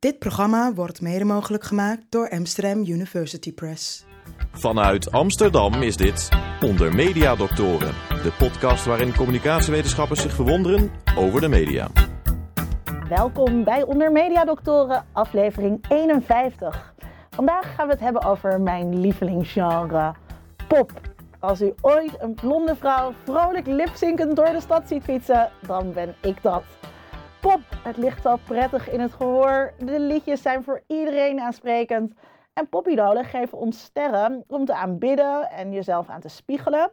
Dit programma wordt mede mogelijk gemaakt door Amsterdam University Press. Vanuit Amsterdam is dit Onder Media Doctoren, de podcast waarin communicatiewetenschappers zich verwonderen over de media. Welkom bij Onder Media Doctoren, aflevering 51. Vandaag gaan we het hebben over mijn lievelingsgenre, pop. Als u ooit een blonde vrouw vrolijk lipzinkend door de stad ziet fietsen, dan ben ik dat. Het ligt al prettig in het gehoor. De liedjes zijn voor iedereen aansprekend. En popidolen geven ons sterren om te aanbidden en jezelf aan te spiegelen.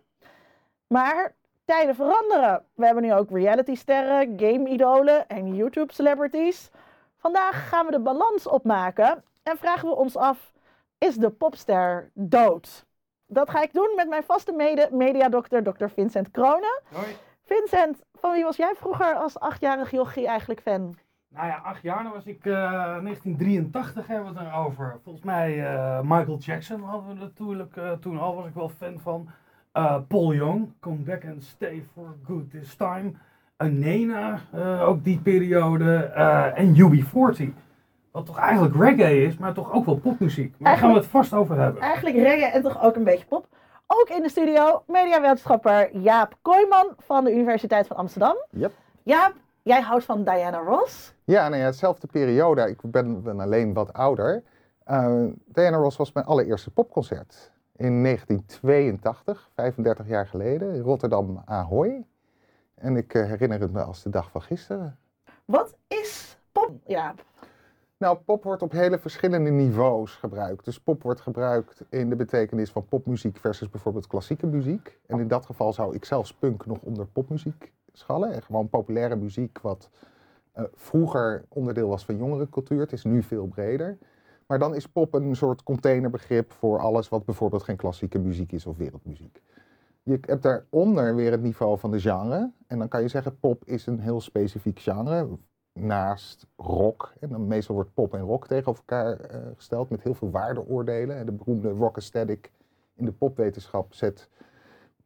Maar tijden veranderen. We hebben nu ook realitysterren, game-idolen en YouTube-celebrities. Vandaag gaan we de balans opmaken en vragen we ons af: is de popster dood? Dat ga ik doen met mijn vaste mede mediadokter, Dr. Vincent Kronen. Hoi. Vincent, van wie was jij vroeger als achtjarig jochie eigenlijk fan? Nou ja, acht jaar, dan was ik eh 1983 hebben we het erover. Volgens mij eh, Michael Jackson hadden we natuurlijk eh, toen al, was ik wel fan van. Eh, Paul Young, Come Back and Stay for Good This Time. Uh, Nena, ook die periode. en UB40. Wat toch eigenlijk reggae is, maar toch ook wel popmuziek. Maar daar gaan we het vast over hebben. Eigenlijk reggae en toch ook een beetje pop. Ook in de studio mediawetenschapper Jaap Kooijman van de Universiteit van Amsterdam. Yep. Jaap, jij houdt van Diana Ross. Ja, nou ja, hetzelfde periode. Ik ben, ben alleen wat ouder. Eh, Diana Ross was mijn allereerste popconcert. In 1982, 35 jaar geleden, in Rotterdam Ahoy. En ik eh, herinner het me als de dag van gisteren. Wat is pop, Jaap? Nou, pop wordt op hele verschillende niveaus gebruikt. Dus pop wordt gebruikt in de betekenis van popmuziek versus bijvoorbeeld klassieke muziek. En in dat geval zou ik zelfs punk nog onder popmuziek schallen. En gewoon populaire muziek wat eh, vroeger onderdeel was van jongerencultuur. Het is nu veel breder. Maar dan is pop een soort containerbegrip voor alles wat bijvoorbeeld geen klassieke muziek is of wereldmuziek. Je hebt daaronder weer het niveau van de genre. En dan kan je zeggen, pop is een heel specifiek genre. Naast rock. En dan meestal wordt pop en rock tegenover elkaar eh, gesteld met heel veel waardeoordelen. En De beroemde rock aesthetic in de popwetenschap zet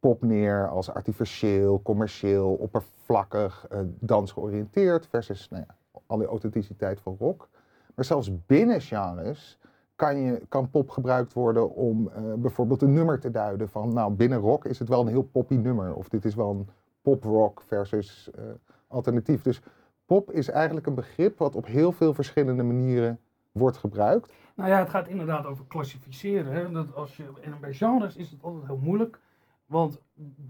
pop neer als artificieel, commercieel, oppervlakkig, eh, dansgeoriënteerd. Versus nou ja, authenticiteit van rock. Maar zelfs binnen genres kan, je, kan pop gebruikt worden om eh, bijvoorbeeld een nummer te duiden. Van nou, binnen rock is het wel een heel poppy nummer. Of dit is wel een pop-rock versus alternatief. Dus pop is eigenlijk een begrip wat op heel veel verschillende manieren wordt gebruikt. Nou ja, het gaat inderdaad over klassificeren. Hè? Dat als je, en bij genres is het altijd heel moeilijk. Want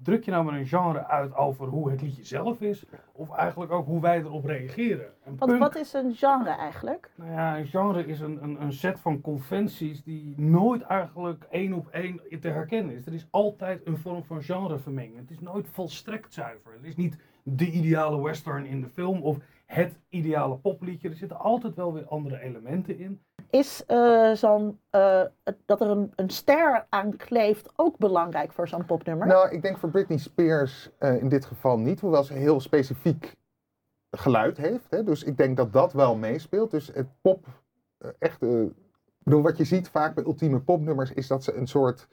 druk je nou maar een genre uit over hoe het liedje zelf is, of eigenlijk ook hoe wij erop reageren. En Wat, wat is een genre eigenlijk? nou ja, een genre is een, een, een set van conventies die nooit eigenlijk één op één te herkennen is. Er is altijd een vorm van genrevermenging. Het is nooit volstrekt zuiver. Het is niet de ideale western in de film of het ideale popliedje. Er zitten altijd wel weer andere elementen in. Is eh, zo'n, eh, dat er een, een ster aan kleeft ook belangrijk voor zo'n popnummer? Nou, ik denk voor Britney Spears eh, in dit geval niet, hoewel ze heel specifiek geluid heeft. Hè? Dus ik denk dat dat wel meespeelt. Dus het pop, eh, echt, eh, ik bedoel, wat je ziet vaak bij ultieme popnummers is dat ze een soort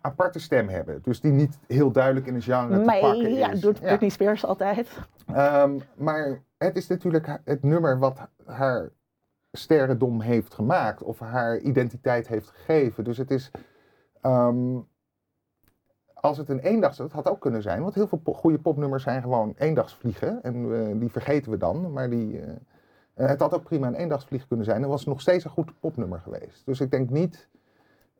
aparte stem hebben. Dus die niet heel duidelijk in een genre te maar pakken ja, doet Ja. Britney Spears altijd. Ehm, maar het is natuurlijk het nummer wat haar sterrendom heeft gemaakt. Of haar identiteit heeft gegeven. Dus het is... ehm, als het een eendags... Dat had ook kunnen zijn. Want heel veel po- goede popnummers zijn gewoon eendagsvliegen. En eh, die vergeten we dan. Maar die... eh, het had ook prima een eendagsvlieg kunnen zijn. En was nog steeds een goed popnummer geweest. Dus ik denk niet...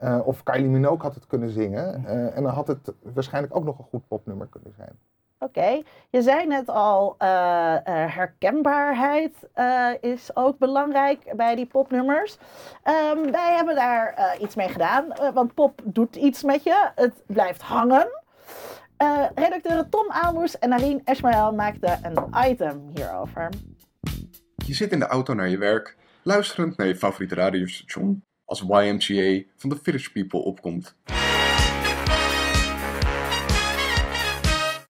eh, of Kylie Minogue had het kunnen zingen. eh, en dan had het waarschijnlijk ook nog een goed popnummer kunnen zijn. Oké, je zei net al, eh, eh, herkenbaarheid eh, is ook belangrijk bij die popnummers. Ehm, wij hebben daar eh, iets mee gedaan, want pop doet iets met je. Het blijft hangen. Eh redacteuren Tom Aalmoes en Narien Esmael maakten een item hierover. Je zit in de auto naar je werk, luisterend naar je favoriete radiostation, als YMCA van de Village People opkomt.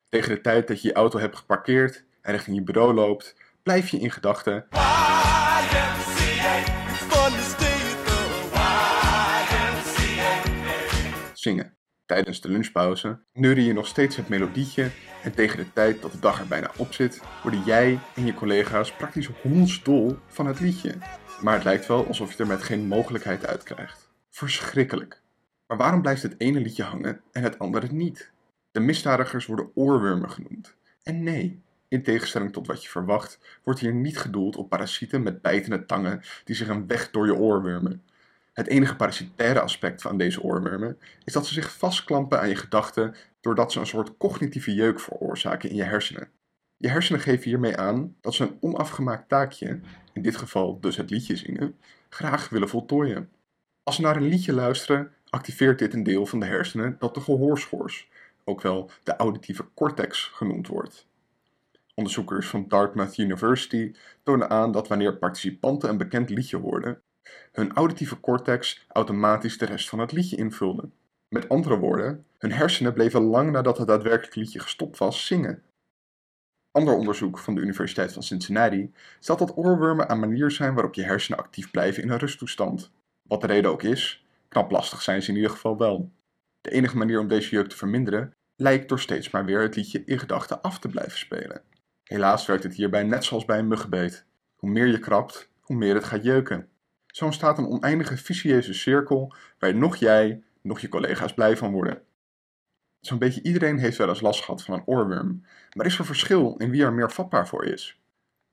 Tegen de tijd dat je je auto hebt geparkeerd en richting je bureau loopt, blijf je in gedachten zingen. Tijdens de lunchpauze neurde je nog steeds het melodietje en tegen de tijd dat de dag er bijna op zit, worden jij en je collega's praktisch hondsdol van het liedje. Maar het lijkt wel alsof je er met geen mogelijkheid uit krijgt. Verschrikkelijk. Maar waarom blijft het ene liedje hangen en het andere niet? De misdadigers worden oorwormen genoemd. En nee, in tegenstelling tot wat je verwacht, wordt hier niet gedoeld op parasieten met bijtende tangen die zich een weg door je oor wurmen. Het enige parasitaire aspect van deze oorwormen is dat ze zich vastklampen aan je gedachten doordat ze een soort cognitieve jeuk veroorzaken in je hersenen. Je hersenen geven hiermee aan dat ze een onafgemaakt taakje, in dit geval dus het liedje zingen, graag willen voltooien. Als ze naar een liedje luisteren, activeert dit een deel van de hersenen dat de gehoorschors, ook wel de auditieve cortex genoemd wordt. Onderzoekers van Dartmouth University tonen aan dat wanneer participanten een bekend liedje hoorden, hun auditieve cortex automatisch de rest van het liedje invulde. Met andere woorden, hun hersenen bleven lang nadat het daadwerkelijk liedje gestopt was zingen. Ander onderzoek van de Universiteit van Cincinnati stelt dat oorwormen een manier zijn waarop je hersenen actief blijven in een rusttoestand. Wat de reden ook is, knap lastig zijn ze in ieder geval wel. De enige manier om deze jeuk te verminderen lijkt door steeds maar weer het liedje in gedachten af te blijven spelen. Helaas werkt het hierbij net zoals bij een muggenbeet. Hoe meer je krabt, hoe meer het gaat jeuken. Zo ontstaat een oneindige vicieuze cirkel waar nog jij, nog je collega's blij van worden. Zo'n beetje iedereen heeft wel eens last gehad van een oorworm, maar is er verschil in wie er meer vatbaar voor is?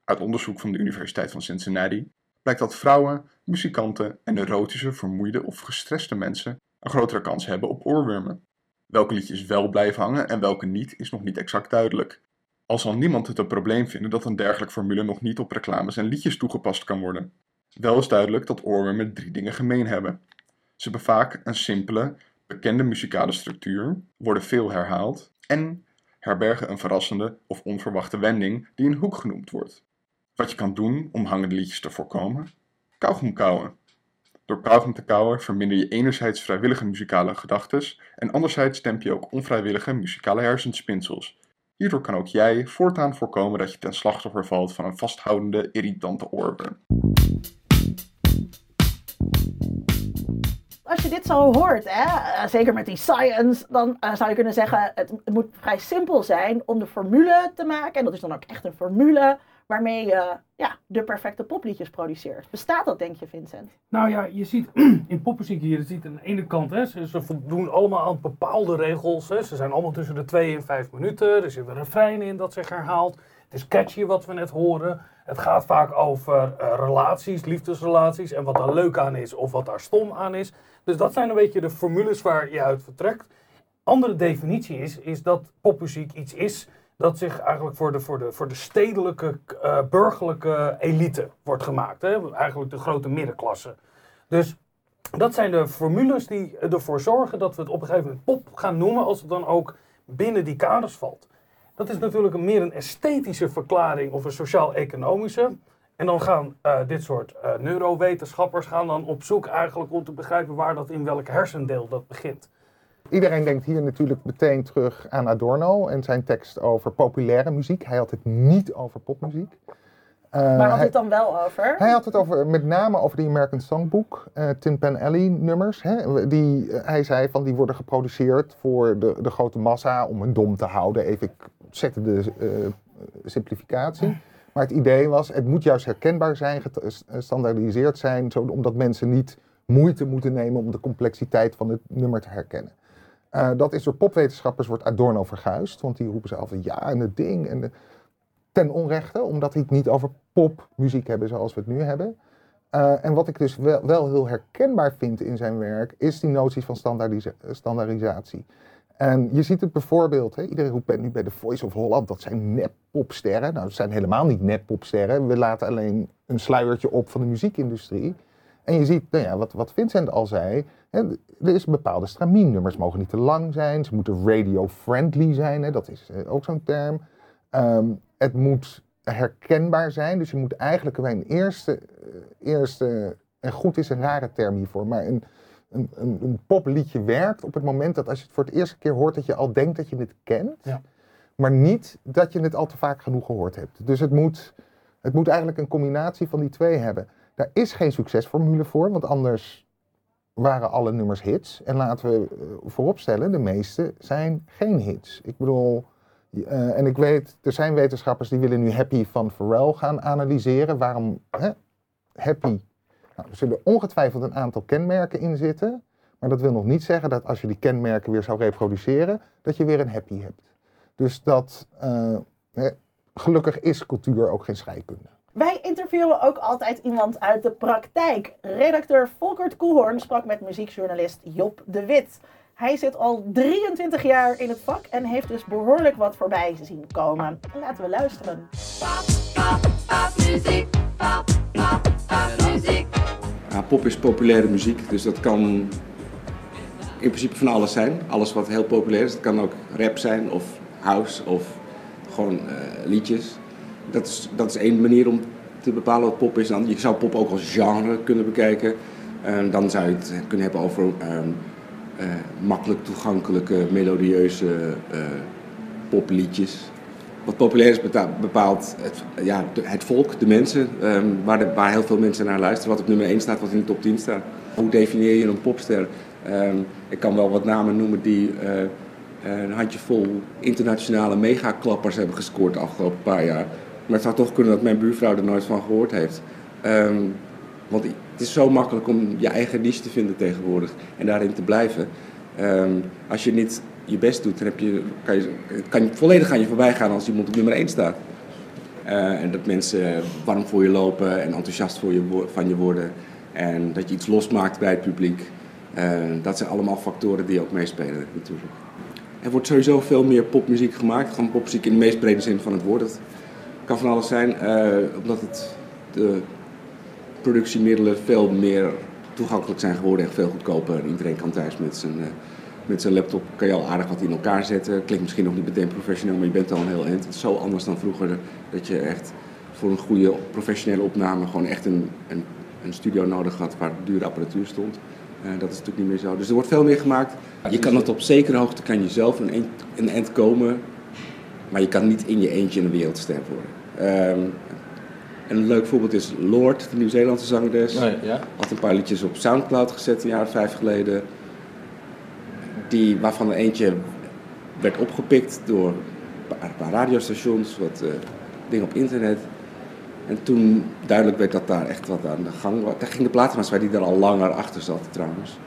Uit onderzoek van de Universiteit van Cincinnati blijkt dat vrouwen, muzikanten en neurotische, vermoeide of gestreste mensen een grotere kans hebben op oorwormen. Welke liedjes wel blijven hangen en welke niet is nog niet exact duidelijk. Al zal niemand het een probleem vinden dat een dergelijke formule nog niet op reclames en liedjes toegepast kan worden. Wel is duidelijk dat oorwormen drie dingen gemeen hebben. Ze hebben vaak een simpele, bekende muzikale structuur, worden veel herhaald en herbergen een verrassende of onverwachte wending die een hoek genoemd wordt. Wat je kan doen om hangende liedjes te voorkomen? Kauwgom kauwen. Door kauwgom te kauwen verminder je enerzijds vrijwillige muzikale gedachtes en anderzijds demp je ook onvrijwillige muzikale hersenspinsels. Hierdoor kan ook jij voortaan voorkomen dat je ten slachtoffer valt van een vasthoudende, irritante oorworm. Als je dit zo hoort, hè, eh, zeker met die science, dan eh, zou je kunnen zeggen: het, moet vrij simpel zijn om de formule te maken. En dat is dan ook echt een formule waarmee je ja, de perfecte popliedjes produceert. Bestaat dat, denk je, Vincent? Nou ja, je ziet in popmuziek hier, je ziet aan de ene kant, hè, ze, voldoen allemaal aan bepaalde regels. Hè. Ze zijn allemaal tussen de 2 en 5 minuten. Er zit een refrein in dat zich herhaalt. Het is catchy wat we net horen. Het gaat vaak over uh, relaties, liefdesrelaties en wat daar leuk aan is of wat daar stom aan is. Dus dat zijn een beetje de formules waar je uit vertrekt. Andere definitie is, is dat popmuziek iets is dat zich eigenlijk voor de, voor de, voor de stedelijke, uh, burgerlijke elite wordt gemaakt. Hè? Eigenlijk de grote middenklasse. Dus dat zijn de formules die ervoor zorgen dat we het op een gegeven moment pop gaan noemen als het dan ook binnen die kaders valt. Dat is natuurlijk een, meer een esthetische verklaring of een sociaal-economische. En dan gaan uh, dit soort uh, neurowetenschappers gaan dan op zoek eigenlijk om te begrijpen waar dat in welk hersendeel dat begint. Iedereen denkt hier natuurlijk meteen terug aan Adorno en zijn tekst over populaire muziek. Hij had het niet over popmuziek. Uh, Waar had hij het dan wel over? Hij had het over, met name over die American Songbook, uh, Tin Pan Alley nummers. Hè, die, uh, hij zei van die worden geproduceerd voor de, de grote massa om een dom te houden. Even, ik zette de simplificatie. Maar het idee was, het moet juist herkenbaar zijn, gestandaardiseerd zijn, zo, omdat mensen niet moeite moeten nemen om de complexiteit van het nummer te herkennen. Uh, dat is door popwetenschappers wordt Adorno verguisd, want die roepen ze altijd ja en het ding en ten onrechte, omdat die het niet over popmuziek hebben zoals we het nu hebben. Uh, en wat ik dus wel, wel, heel herkenbaar vind in zijn werk, is die notie van standaardisa standaardisatie. En je ziet het bijvoorbeeld, hè, iedereen roept nu bij de Voice of Holland, dat zijn nep-popsterren. Nou, dat zijn helemaal niet nep-popsterren. We laten alleen een sluiertje op van de muziekindustrie. En je ziet, nou ja, wat, wat Vincent al zei, hè, er is een bepaalde stramien. Nummers mogen niet te lang zijn, ze moeten radio-friendly zijn, hè, dat is eh, ook zo'n term. Um, het moet herkenbaar zijn, dus je moet eigenlijk bij een eerste, uh, eerste, en goed is een rare term hiervoor, maar een, een, een, een, popliedje werkt op het moment dat als je het voor het eerste keer hoort, dat je al denkt dat je het kent. Ja. Maar niet dat je het al te vaak genoeg gehoord hebt. Dus het moet, het moet eigenlijk een combinatie van die twee hebben. Daar is geen succesformule voor, want anders waren alle nummers hits. En laten we uh, vooropstellen, de meeste zijn geen hits. Ik bedoel, uh, en ik weet, er zijn wetenschappers die willen nu Happy van Pharrell gaan analyseren. Waarom hè? Happy? Nou, er zullen ongetwijfeld een aantal kenmerken in zitten. Maar dat wil nog niet zeggen dat als je die kenmerken weer zou reproduceren, dat je weer een happy hebt. Dus dat, uh, hè, gelukkig is cultuur ook geen scheikunde. Wij interviewen ook altijd iemand uit de praktijk. Redacteur Volkert Koelhoorn sprak met muziekjournalist Job de Wit. Hij zit al 23 jaar in het vak en heeft dus behoorlijk wat voorbij zien komen. Laten we luisteren. Pop, pop, pop, muziek. Pop, pop, pop, pop is populaire muziek, dus dat kan in principe van alles zijn. Alles wat heel populair is. Het kan ook rap zijn of house of gewoon uh, liedjes dat is, dat is één manier om te bepalen wat pop is. Dan, je zou pop ook als genre kunnen bekijken. En dan zou je het kunnen hebben over um, uh, makkelijk toegankelijke, melodieuze uh, popliedjes. Wat populair is bepaalt het, ja, het volk, de mensen, um, waar, waar heel veel mensen naar luisteren. Wat op nummer 1 staat, wat in de top 10 staat. Hoe definieer je een popster? Um, ik kan wel wat namen noemen die uh, een handjevol internationale megaklappers hebben gescoord de afgelopen paar jaar. Maar het zou toch kunnen dat mijn buurvrouw er nooit van gehoord heeft. Um, want het is zo makkelijk om je eigen niche te vinden tegenwoordig en daarin te blijven. Als je niet je best doet, dan heb je, kan je, kan volledig aan je voorbij gaan als iemand op nummer 1 staat. Uh, en dat mensen warm voor je lopen en enthousiast voor je, van je worden. En dat je iets losmaakt bij het publiek. Uh, dat zijn allemaal factoren die ook meespelen natuurlijk. Er wordt sowieso veel meer popmuziek gemaakt. Gewoon popmuziek in de meest brede zin van het woord kan van alles zijn, uh, omdat het de productiemiddelen veel meer toegankelijk zijn geworden en veel goedkoper. Iedereen kan thuis met zijn, met zijn laptop kan je al aardig wat in elkaar zetten. Klinkt misschien nog niet meteen professioneel, maar je bent al een heel eind. Het is zo anders dan vroeger dat je echt voor een goede professionele opname gewoon echt een, een, een studio nodig had waar dure apparatuur stond. Uh, dat is natuurlijk niet meer zo. Dus er wordt veel meer gemaakt. Je kan het op zekere hoogte kan je zelf een, eind, een eind komen, maar je kan niet in je eentje een wereldster worden. Um, een leuk voorbeeld is Lord, de Nieuw-Zeelandse zangeres. Oh, ja. Had een paar liedjes op Soundcloud gezet een jaar of vijf geleden. Die, waarvan er eentje werd opgepikt door een paar radiostations, wat uh, dingen op internet. En toen duidelijk werd dat daar echt wat aan de gang was. Daar ging de platenmaatschappij die er al langer achter zat trouwens.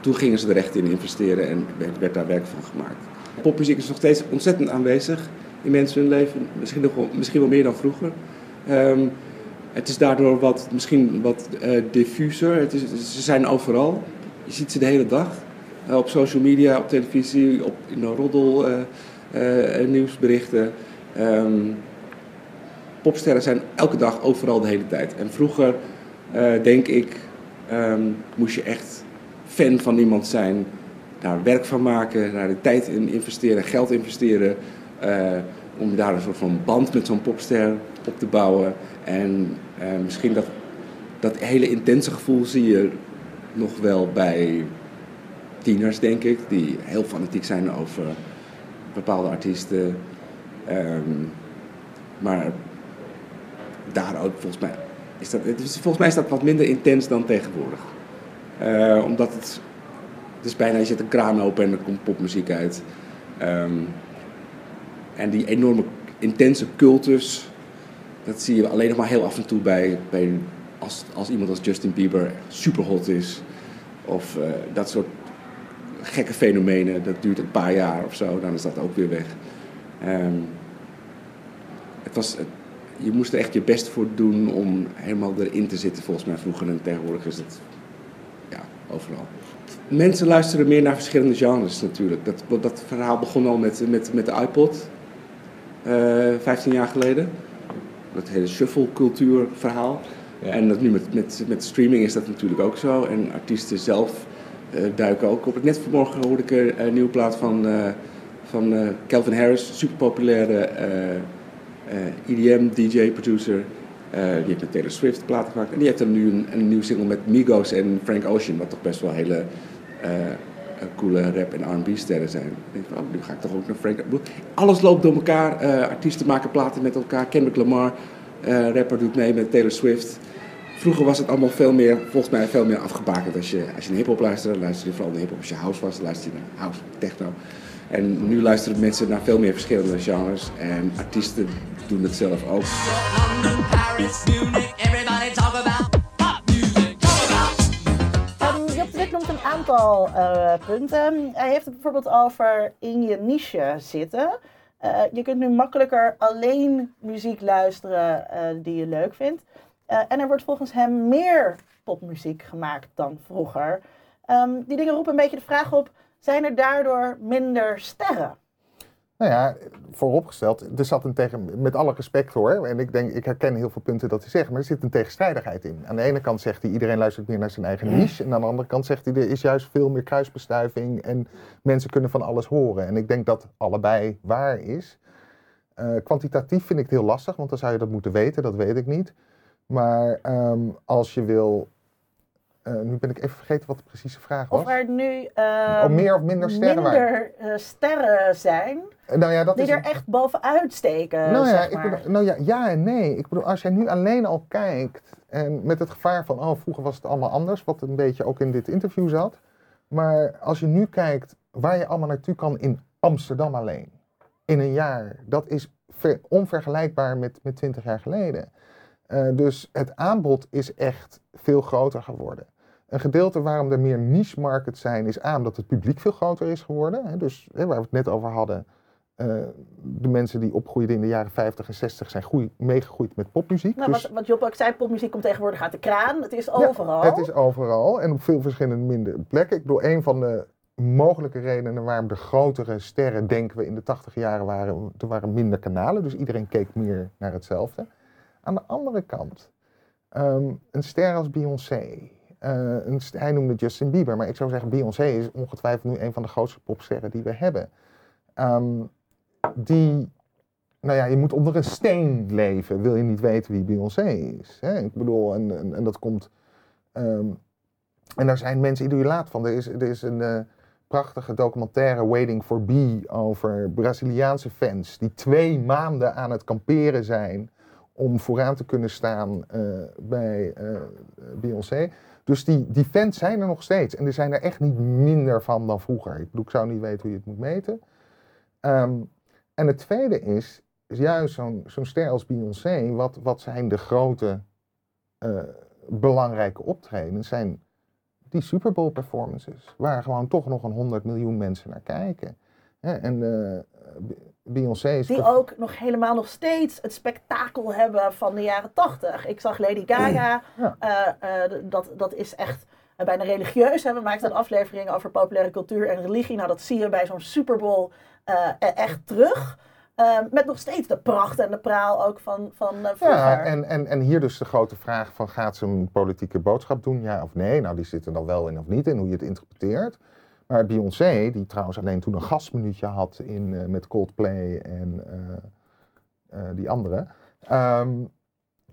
Toen gingen ze er echt in investeren en werd, daar werk van gemaakt. Popmuziek is nog steeds ontzettend aanwezig in mensen hun leven. Misschien, nog wel, misschien wel meer dan vroeger. Um, het is daardoor wat, misschien wat uh, diffuser. Het is, ze zijn overal. Je ziet ze de hele dag. Uh, op social media, op televisie, op, in de roddel, uh, nieuwsberichten. Um, popsterren zijn elke dag overal de hele tijd. En vroeger, denk ik, um, moest je echt fan van iemand zijn. Daar werk van maken, daar de tijd in investeren, geld investeren. Om daar een soort van band met zo'n popster op te bouwen. En misschien dat, dat hele intense gevoel zie je nog wel bij tieners, denk ik, die heel fanatiek zijn over bepaalde artiesten. Um, maar daar ook volgens mij is dat, volgens mij is wat minder intens dan tegenwoordig. Uh, omdat het, het is bijna, je zet een kraan open en er komt popmuziek uit. Um, en die enorme intense cultus, dat zie je alleen nog maar heel af en toe bij, bij als, als iemand als Justin Bieber super hot is. Of uh, dat soort gekke fenomenen, dat duurt een paar jaar of zo, dan is dat ook weer weg. Um, het was, je moest er echt je best voor doen om helemaal erin te zitten, volgens mij vroeger. En tegenwoordig is het ja, overal. Mensen luisteren meer naar verschillende genres natuurlijk. Dat, dat verhaal begon al met, met, met de iPod. 15 eh, jaar geleden. Dat hele shuffle-cultuur verhaal. En dat nu met, met, met streaming is dat natuurlijk ook zo. En artiesten zelf uh, duiken ook op. Net vanmorgen hoorde ik een, nieuwe plaat van, uh, van uh, Calvin Harris, super populaire EDM, DJ, producer. die heeft met Taylor Swift platen gemaakt. En die heeft dan nu een, een nieuw single met Migos en Frank Ocean, wat toch best wel hele coole rap- en R&B-sterren zijn. Ik denk van, oh, nu ga ik toch ook naar Frank... Alles loopt door elkaar. Artiesten maken platen met elkaar. Kendrick Lamar, rapper, doet mee met Taylor Swift. Vroeger was het allemaal veel meer, volgens mij veel meer afgebakend. Als je, als je naar hip-hop luisterde, luisterde je vooral naar hip-hop. Als je house was, luisterde je naar house, techno. En nu luisteren mensen naar veel meer verschillende genres. En artiesten doen het zelf ook. Een aantal eh, punten. Hij heeft het bijvoorbeeld over in je niche zitten. Eh, je kunt nu makkelijker alleen muziek luisteren eh, die je leuk vindt. Eh, en er wordt volgens hem meer popmuziek gemaakt dan vroeger. Ehm, die dingen roepen een beetje de vraag op: zijn er daardoor minder sterren? Nou ja, vooropgesteld, er zat een tegen, met alle respect hoor, en ik denk, ik herken heel veel punten dat hij zegt, maar er zit een tegenstrijdigheid in. Aan de ene kant zegt hij, iedereen luistert meer naar zijn eigen niche, en aan de andere kant zegt hij, er is juist veel meer kruisbestuiving en mensen kunnen van alles horen. En ik denk dat allebei waar is. Eh, kwantitatief vind ik het heel lastig, want dan zou je dat moeten weten, dat weet ik niet. Maar ehm, als je wil, eh, nu ben ik even vergeten wat de precieze vraag was. Of er nu ehm, Oh, meer of minder sterren minder, eh, sterren zijn Eh, Nou ja, dat die is er echt bovenuit steken. Nou ja, ik bedoel, nou ja, ja en nee. Ik bedoel, als jij nu alleen al kijkt en met het gevaar van, oh, vroeger was het allemaal anders, wat een beetje ook in dit interview zat. Maar als je nu kijkt waar je allemaal naartoe kan in Amsterdam alleen, in een jaar, dat is ver- onvergelijkbaar met, met 20 jaar geleden. Eh, dus het aanbod is echt veel groter geworden. Een gedeelte waarom er meer niche markets zijn, is aan dat het publiek veel groter is geworden. Hè, dus hè, waar we het net over hadden, eh, de mensen die opgroeiden in de jaren 50 en 60 zijn groei, meegegroeid met popmuziek. Nou, dus wat, wat Job ook zei, popmuziek komt tegenwoordig uit de kraan. Het is overal. het is overal en op veel verschillende minder plekken. Ik bedoel, een van de mogelijke redenen waarom de grotere sterren, denken we, in de 80 jaren waren, er waren minder kanalen. Dus iedereen keek meer naar hetzelfde. Aan de andere kant, ehm, een ster als Beyoncé. eh, een hij noemde Justin Bieber, maar ik zou zeggen, Beyoncé is ongetwijfeld nu een van de grootste popsterren die we hebben. Ehm, die, nou ja, je moet onder een steen leven, wil je niet weten wie Beyoncé is. Hè? Ik bedoel, en, en, en dat komt. ehm, en daar zijn mensen idolaat van. Er is, er is een eh, prachtige documentaire, Waiting for B, over Braziliaanse fans die twee maanden aan het kamperen zijn om vooraan te kunnen staan eh, bij eh, Beyoncé. Dus die, fans zijn er nog steeds. En er zijn er echt niet minder van dan vroeger. Ik ik zou niet weten hoe je het moet meten. Ehm, en het tweede is, is juist zo'n ster als Beyoncé. Wat, wat zijn de grote eh, belangrijke optredens? Zijn die Super Bowl performances. Waar gewoon toch nog een 100 miljoen mensen naar kijken. En Beyoncé is... Die ook nog helemaal nog steeds het spektakel hebben van de jaren tachtig. Ik zag Lady Gaga. Ja. eh, eh, dat, dat is echt eh, bijna religieus. Hè. We maakten een aflevering over populaire cultuur en religie. Nou, dat zie je bij zo'n Super Bowl e- echt terug. Eh, met nog steeds de pracht en de praal ook van, van. Ja, en, en, en hier dus de grote vraag van gaat ze een politieke boodschap doen, ja of nee? Nou, die zit er dan wel in of niet in, hoe je het interpreteert. Maar Beyoncé, die trouwens alleen toen een gastminuutje had in, eh, met Coldplay en eh, die andere. ehm,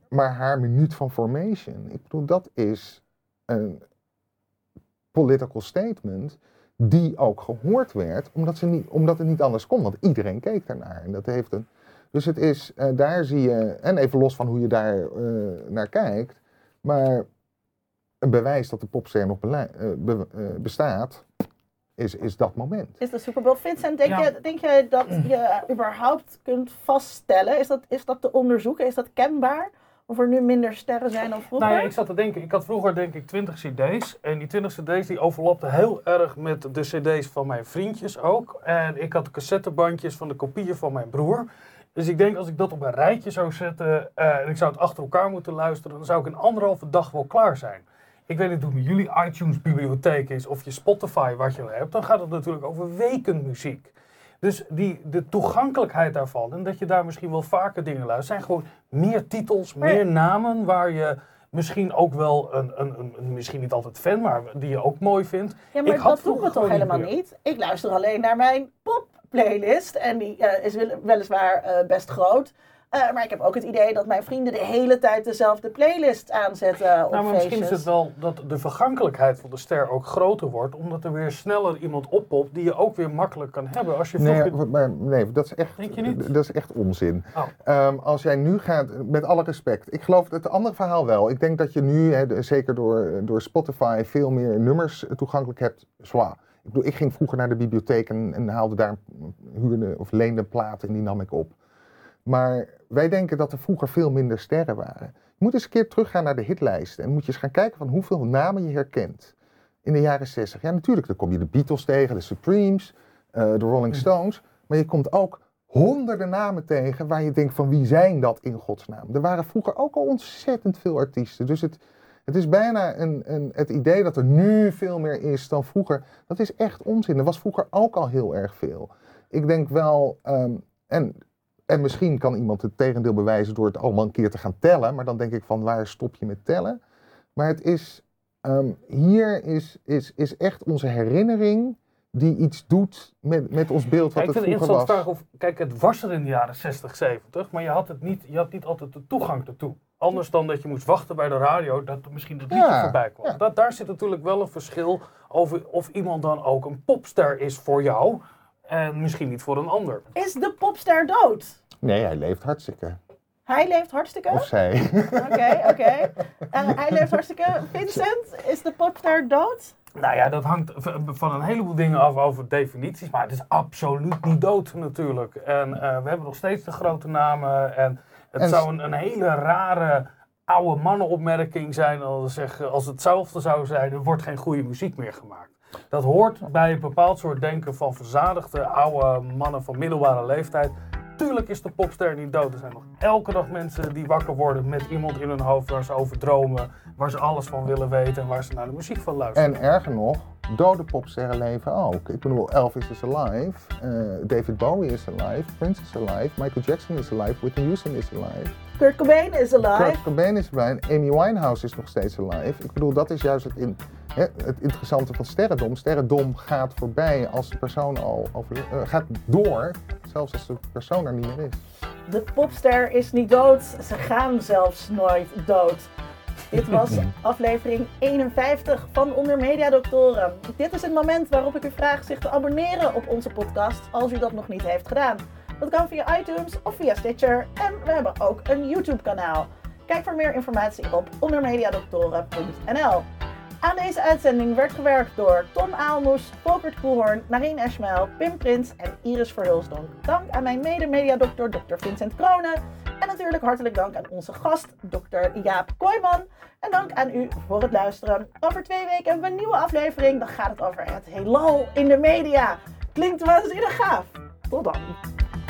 maar haar minuut van formation, ik bedoel, dat is een political statement die ook gehoord werd, omdat, ze niet, omdat het niet anders kon, want iedereen keek daarnaar. En dat heeft een, dus het is, daar zie je, en even los van hoe je daar naar kijkt, maar een bewijs dat de popster nog bestaat, is, is dat moment. Is de Super Bowl. Vincent, denk, Ja. je, denk je dat je überhaupt kunt vaststellen? Is dat, is dat te onderzoeken? Is dat kenbaar? Of er nu minder sterren zijn dan vroeger? Nou ja, ik zat te denken, ik had vroeger denk ik 20 cd's. En die 20 cd's die overlapten heel erg met de cd's van mijn vriendjes ook. En ik had de cassettebandjes van de kopieën van mijn broer. Dus ik denk als ik dat op een rijtje zou zetten eh, en ik zou het achter elkaar moeten luisteren, dan zou ik in anderhalve dag wel klaar zijn. Ik weet niet hoe jullie iTunes bibliotheek is of je Spotify wat je hebt, dan gaat het natuurlijk over weken muziek. Dus die, de toegankelijkheid daarvan en dat je daar misschien wel vaker dingen luistert, zijn gewoon meer titels, meer namen waar je misschien ook wel een, een, een, misschien niet altijd fan, maar die je ook mooi vindt. Ja, maar Ik had dat doen we vroeger toch helemaal meer. niet? Ik luister alleen naar mijn pop-playlist. En die eh, is wel- weliswaar eh, best groot. Eh, maar ik heb ook het idee dat mijn vrienden de hele tijd dezelfde playlist aanzetten op Nou, maar misschien is het wel dat de vergankelijkheid van de ster ook groter wordt, omdat er weer sneller iemand oppopt die je ook weer makkelijk kan hebben. Als je Nee, maar, nee, dat is echt, Denk je niet? Dat is echt onzin. Oh. Ehm, als jij nu gaat, met alle respect, ik geloof het andere verhaal wel. Ik denk dat je nu, zeker door, door Spotify, veel meer nummers toegankelijk hebt. Zwaar. Ik bedoel, ik ging vroeger naar de bibliotheek en, en haalde daar, huurde of leende platen en die nam ik op. Maar wij denken dat er vroeger veel minder sterren waren. Je moet eens een keer teruggaan naar de hitlijsten en moet je eens gaan kijken van hoeveel namen je herkent. In de jaren 60. Ja, natuurlijk, dan kom je de Beatles tegen, de Supremes, eh, de Rolling Stones. Maar je komt ook honderden namen tegen waar je denkt van wie zijn dat in godsnaam. Er waren vroeger ook al ontzettend veel artiesten. Dus het, het is bijna een, een, het idee dat er nu veel meer is dan vroeger. Dat is echt onzin. Er was vroeger ook al heel erg veel. Ik denk wel, ehm, en, en misschien kan iemand het tegendeel bewijzen door het allemaal een keer te gaan tellen. Maar dan denk ik van waar stop je met tellen? Maar het is, ehm, hier is, is, is echt onze herinnering die iets doet met, met ons beeld wat Ja, ik het vind het vroeger interessant was. vraag of, kijk, het was er in de jaren 60, 70, maar je had, het niet, je had niet altijd de toegang ertoe. Anders dan dat je moest wachten bij de radio dat er misschien het liedje Ja, voorbij kwam. ja. Dat, daar zit natuurlijk wel een verschil over of iemand dan ook een popster is voor jou en misschien niet voor een ander. Is de popster dood? Nee, hij leeft hartstikke. Hij leeft hartstikke. Of zij. Oké, oké. En hij leeft hartstikke. Vincent, is de popster dood? Nou ja, dat hangt van een heleboel dingen af over definities, maar het is absoluut niet dood natuurlijk. En eh, we hebben nog steeds de grote namen en het En zou een, een hele rare oude mannenopmerking zijn als, als hetzelfde zou zijn, er wordt geen goede muziek meer gemaakt. Dat hoort bij een bepaald soort denken van verzadigde oude mannen van middelbare leeftijd. Tuurlijk is de popster niet dood. Er zijn nog elke dag mensen die wakker worden met iemand in hun hoofd waar ze over dromen, waar ze alles van willen weten en waar ze naar de muziek van luisteren. En erger nog, dode popsterren leven ook. Ik bedoel, Elvis is alive, eh, David Bowie is alive, Prince is alive, Michael Jackson is alive, Whitney Houston is alive, Kurt Cobain is alive. Kurt Cobain is alive, Amy Winehouse is nog steeds alive. Ik bedoel, dat is juist het, in, hè, het interessante van sterrendom. Sterrendom gaat voorbij als de persoon al over, eh, gaat door, zelfs als de persoon er niet meer is. De popster is niet dood. Ze gaan zelfs nooit dood. Dit was aflevering 51 van Onder Media Doctoren. Dit is het moment waarop ik u vraag zich te abonneren op onze podcast als u dat nog niet heeft gedaan. Dat kan via iTunes of via Stitcher en we hebben ook een YouTube kanaal. Kijk voor meer informatie op ondermediadoktoren.nl. Aan deze uitzending werd gewerkt door Tom Aalmoes, Volkert Koelhoorn, Marien Eschmel, Pim Prins en Iris Verhulsdonk. Dank aan mijn mede-mediadokter Dr. Vincent Kronen. En natuurlijk hartelijk dank aan onze gast Dr. Jaap Kooijman. En dank aan u voor het luisteren. Over twee weken hebben we een nieuwe aflevering. Dan gaat het over het heelal in de media. Klinkt waanzinnig gaaf. Tot dan.